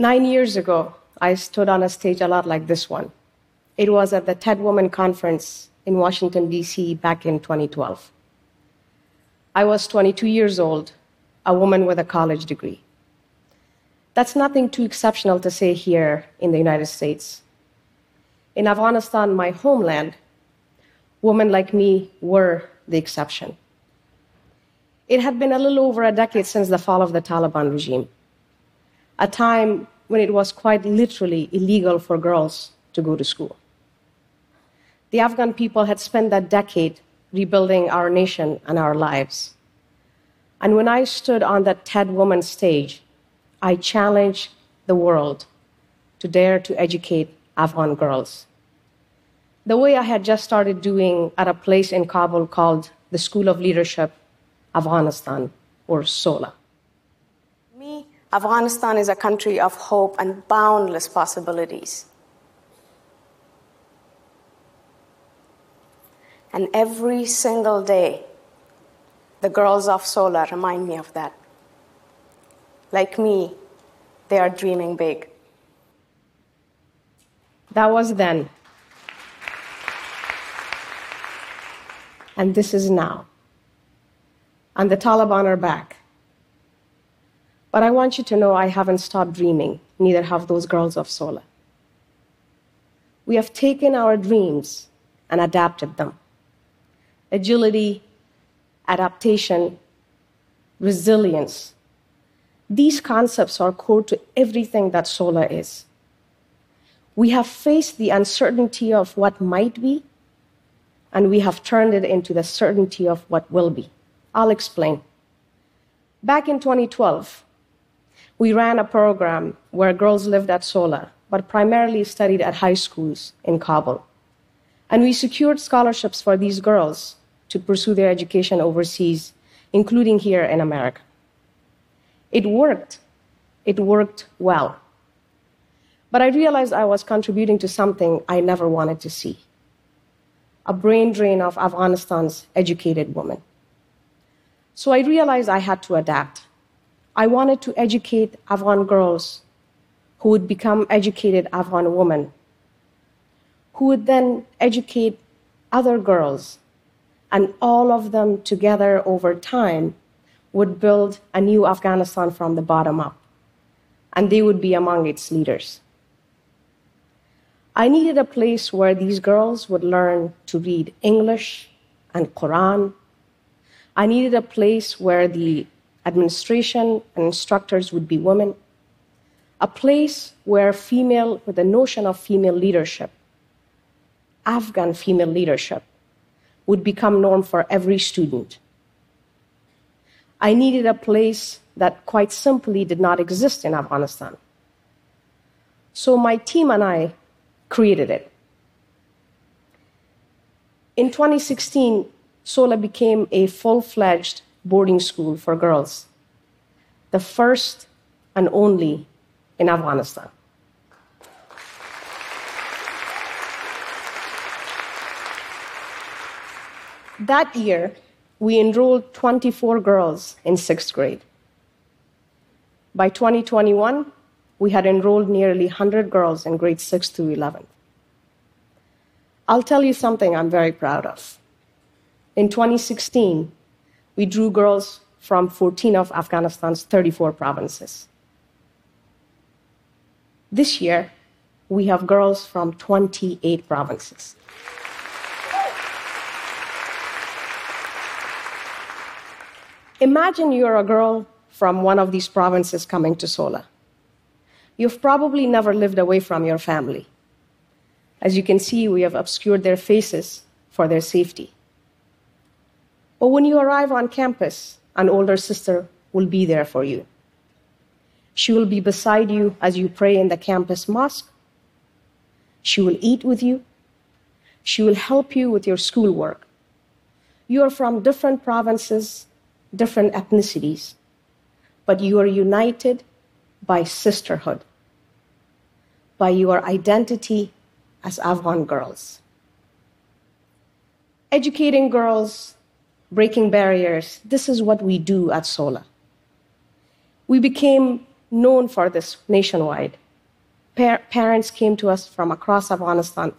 Nine years ago, I stood on a stage a lot like this one. It was at the TED Women Conference in Washington, D.C., back in 2012. I was 22 years old, a woman with a college degree. That's nothing too exceptional to say here in the United States. In Afghanistan, my homeland, women like me were the exception. It had been a little over a decade since the fall of the Taliban regime, a time when it was quite literally illegal for girls to go to school. The Afghan people had spent that decade rebuilding our nation and our lives. And when I stood on that TED Woman stage, I challenged the world to dare to educate Afghan girls. The way I had just started doing at a place in Kabul called the School of Leadership Afghanistan, or SOLA. Afghanistan is a country of hope and boundless possibilities. And every single day, the girls of Sola remind me of that. Like me, they are dreaming big. That was then. And this is now. And the Taliban are back. But I want you to know I haven't stopped dreaming, neither have those girls of Sola. We have taken our dreams and adapted them agility, adaptation, resilience. These concepts are core to everything that Sola is. We have faced the uncertainty of what might be, and we have turned it into the certainty of what will be. I'll explain. Back in 2012, we ran a program where girls lived at Sola, but primarily studied at high schools in Kabul. And we secured scholarships for these girls to pursue their education overseas, including here in America. It worked. It worked well. But I realized I was contributing to something I never wanted to see a brain drain of Afghanistan's educated women. So I realized I had to adapt. I wanted to educate Afghan girls who would become educated Afghan women, who would then educate other girls and all of them together over time would build a new Afghanistan from the bottom up, and they would be among its leaders. I needed a place where these girls would learn to read English and Quran. I needed a place where the administration and instructors would be women. A place where female, with the notion of female leadership, Afghan female leadership, would become norm for every student. I needed a place that quite simply did not exist in Afghanistan. So my team and I created it. In 2016, SOLA became a full fledged boarding school for girls, the first and only in Afghanistan. That year, we enrolled 24 girls in sixth grade. By 2021, we had enrolled nearly 100 girls in grades 6 to 11. I'll tell you something I'm very proud of. In 2016, we drew girls from 14 of Afghanistan's 34 provinces. This year, we have girls from 28 provinces. Imagine you're a girl from one of these provinces coming to Sola. You've probably never lived away from your family. As you can see, we have obscured their faces for their safety. But when you arrive on campus, an older sister will be there for you. She will be beside you as you pray in the campus mosque. She will eat with you. She will help you with your schoolwork. You are from different provinces different ethnicities, but you are united by sisterhood, by your identity as Afghan girls. Educating girls, breaking barriers, this is what we do at SOLA. We became known for this nationwide. Pa- parents came to us from across Afghanistan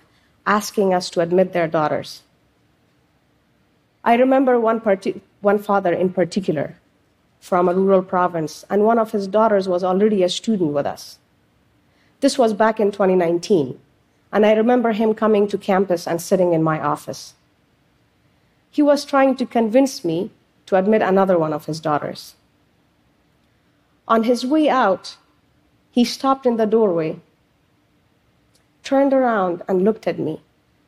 asking us to admit their daughters. I remember one, one father in particular from a rural province, and one of his daughters was already a student with us. This was back in 2019, and I remember him coming to campus and sitting in my office. He was trying to convince me to admit another one of his daughters. On his way out, he stopped in the doorway, turned around, and looked at me,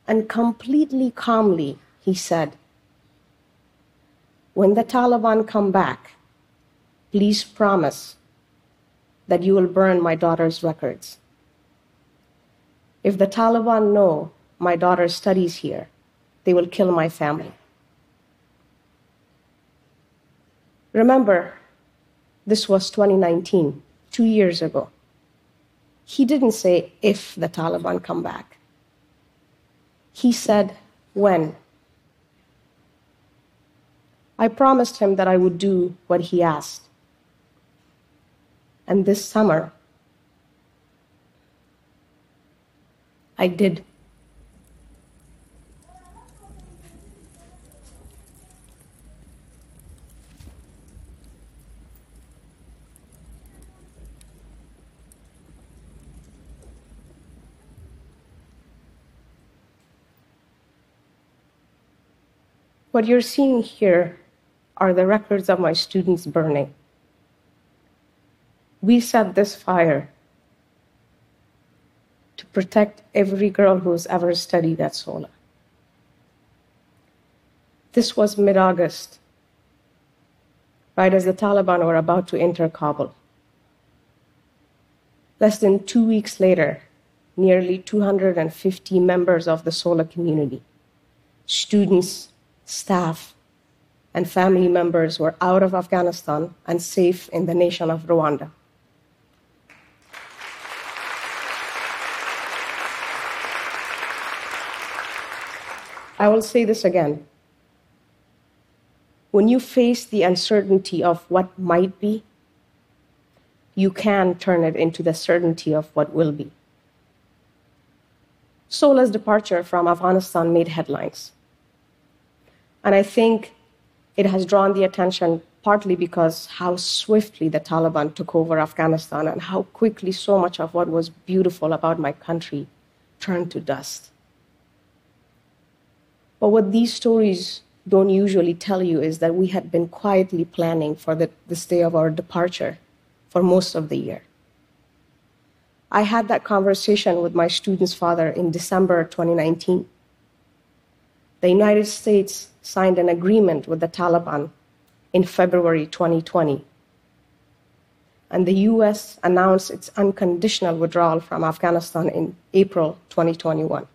and completely calmly he said, When the Taliban come back, please promise that you will burn my daughter's records. If the Taliban know my daughter studies here, they will kill my family. Remember, this was 2019, two years ago. He didn't say if the Taliban come back. He said when. I promised him that I would do what he asked. And this summer, I did. What you're seeing here are the records of my students burning. We set this fire to protect every girl who's ever studied at SOLA. This was mid August, right as the Taliban were about to enter Kabul. Less than two weeks later, nearly 250 members of the SOLA community, students, staff, and family members were out of Afghanistan and safe in the nation of Rwanda. I will say this again. When you face the uncertainty of what might be, you can turn it into the certainty of what will be. Sola's departure from Afghanistan made headlines. And I think it has drawn the attention partly because how swiftly the Taliban took over Afghanistan and how quickly so much of what was beautiful about my country turned to dust. But what these stories don't usually tell you is that we had been quietly planning for the, this day of our departure for most of the year. I had that conversation with my student's father in December 2019. The United States signed an agreement with the Taliban in February 2020. And the US announced its unconditional withdrawal from Afghanistan in April 2021.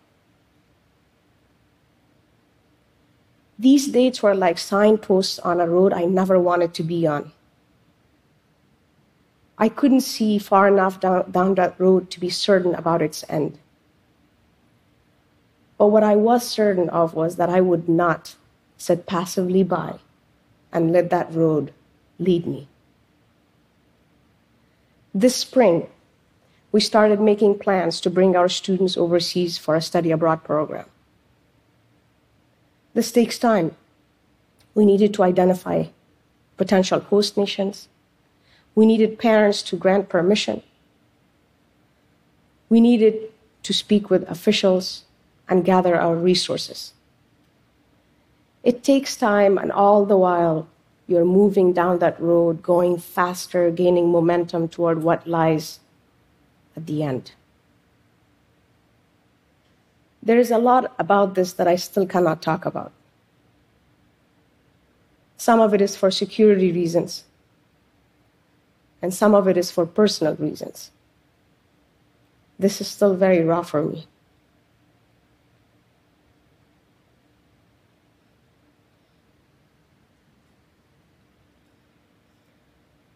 These dates were like signposts on a road I never wanted to be on. I couldn't see far enough down, down, that road to be certain about its end. But what I was certain of was that I would not sit passively by and let that road lead me. This spring, we started making plans to bring our students overseas for a study abroad program. This takes time. We needed to identify potential host nations. We needed parents to grant permission. We needed to speak with officials and gather our resources. It takes time, and all the while, you're moving down that road, going faster, gaining momentum toward what lies at the end. There is a lot about this that I still cannot talk about. Some of it is for security reasons, and some of it is for personal reasons. This is still very raw for me.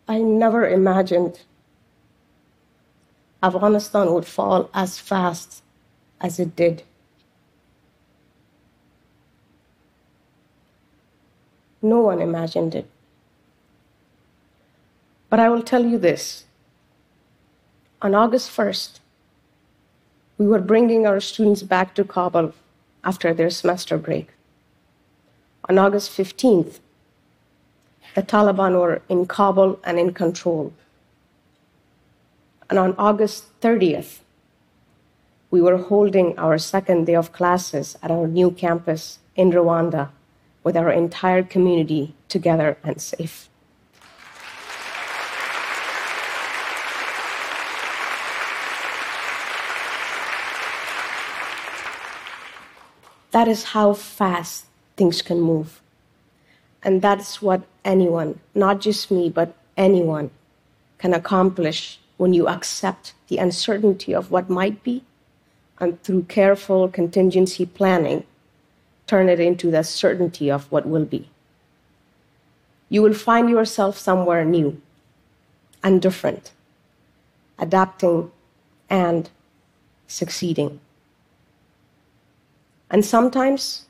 I never imagined Afghanistan would fall as fast as it did. No one imagined it. But I will tell you this on August 1st, we were bringing our students back to Kabul after their semester break. On August 15th, the Taliban were in Kabul and in control. And on August 30th, we were holding our second day of classes at our new campus in Rwanda with our entire community together and safe. That is how fast things can move. And that's what anyone, not just me, but anyone, can accomplish when you accept the uncertainty of what might be and through careful contingency planning, turn it into the certainty of what will be. You will find yourself somewhere new and different, adapting and succeeding. And sometimes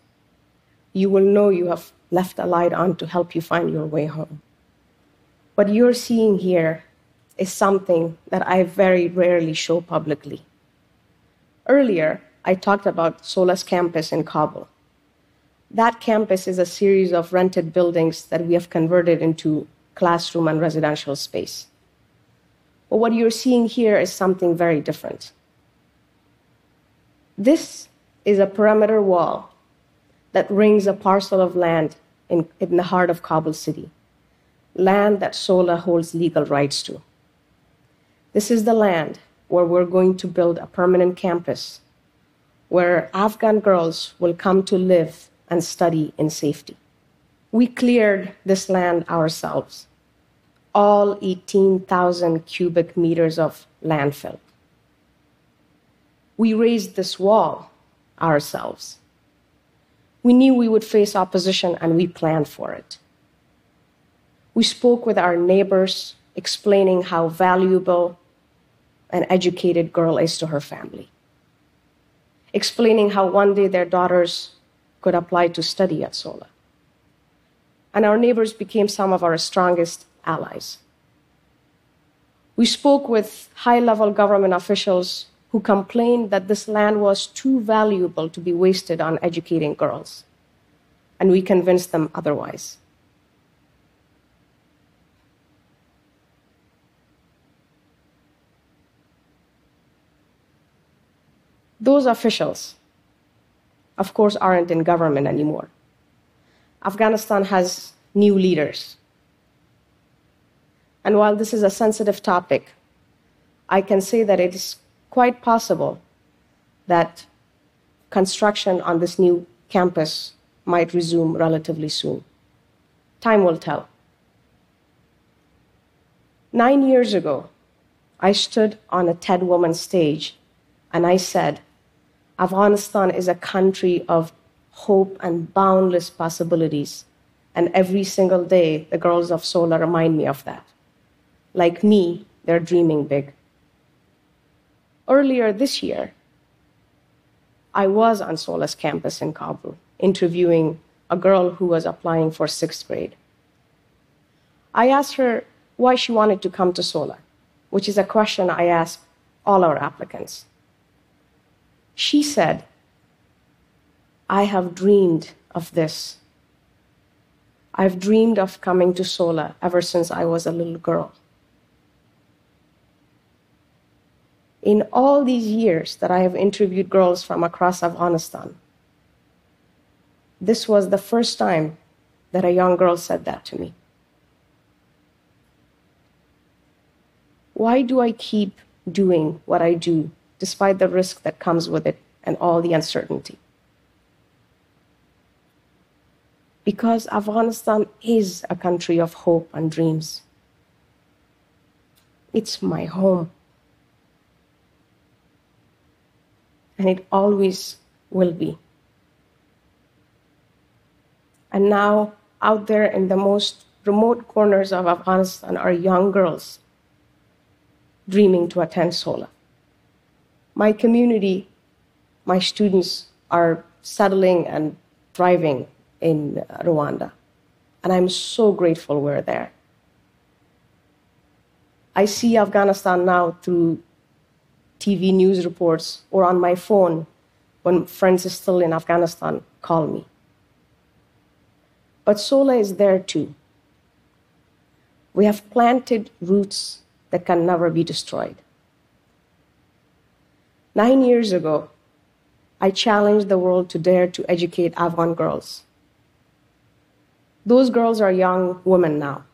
you will know you have left a light on to help you find your way home. What you're seeing here is something that I very rarely show publicly. Earlier, I talked about SOLA's campus in Kabul. That campus is a series of rented buildings that we have converted into classroom and residential space. But what you're seeing here is something very different. This is a perimeter wall that rings a parcel of land in, in the heart of Kabul city, land that SOLA holds legal rights to. This is the land where we're going to build a permanent campus where Afghan girls will come to live and study in safety. We cleared this land ourselves, all 18,000 cubic meters of landfill. We raised this wall ourselves. We knew we would face opposition and we planned for it. We spoke with our neighbors, explaining how valuable an educated girl is to her family, explaining how one day their daughters could apply to study at SOLA. And our neighbors became some of our strongest allies. We spoke with high level government officials who complained that this land was too valuable to be wasted on educating girls. And we convinced them otherwise. Those officials, of course, aren't in government anymore. Afghanistan has new leaders. And while this is a sensitive topic, I can say that it is quite possible that construction on this new campus might resume relatively soon. Time will tell. Nine years ago, I stood on a TED Woman stage and I said, Afghanistan is a country of hope and boundless possibilities. And every single day, the girls of SOLA remind me of that. Like me, they're dreaming big. Earlier this year, I was on SOLA's campus in Kabul, interviewing a girl who was applying for sixth grade. I asked her why she wanted to come to SOLA, which is a question I ask all our applicants. She said, I have dreamed of this. I've dreamed of coming to SOLA ever since I was a little girl. In all these years that I have interviewed girls from across Afghanistan, this was the first time that a young girl said that to me. Why do I keep doing what I do despite the risk that comes with it and all the uncertainty? Because Afghanistan is a country of hope and dreams. It's my home. And it always will be. And now, out there in the most remote corners of Afghanistan are young girls dreaming to attend SOLA. My community, my students are settling and thriving in Rwanda, and I'm so grateful we're there. I see Afghanistan now through TV news reports or on my phone when friends are still in Afghanistan call me. But Sola is there too. We have planted roots that can never be destroyed. Nine years ago, I challenged the world to dare to educate Afghan girls. Those girls are young women now,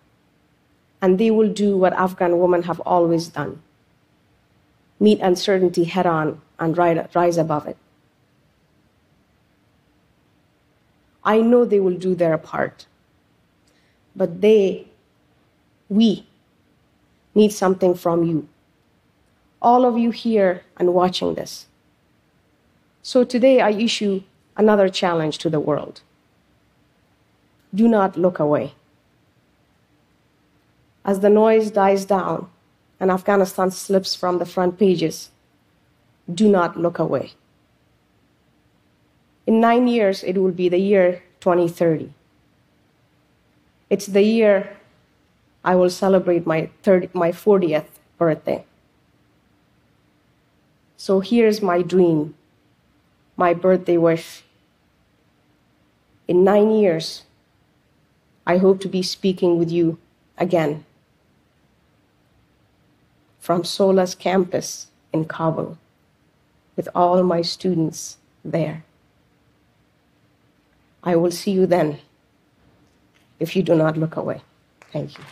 and they will do what Afghan women have always done meet uncertainty head on and rise above it. I know they will do their part, but they, we, need something from you. All of you here and watching this. So today I issue another challenge to the world. Do not look away. As the noise dies down and Afghanistan slips from the front pages, do not look away. In nine years, it will be the year 2030. It's the year I will celebrate my, 30, my 40th birthday. So here's my dream, my birthday wish. In nine years, I hope to be speaking with you again from SOLA's campus in Kabul with all my students there. I will see you then if you do not look away. Thank you.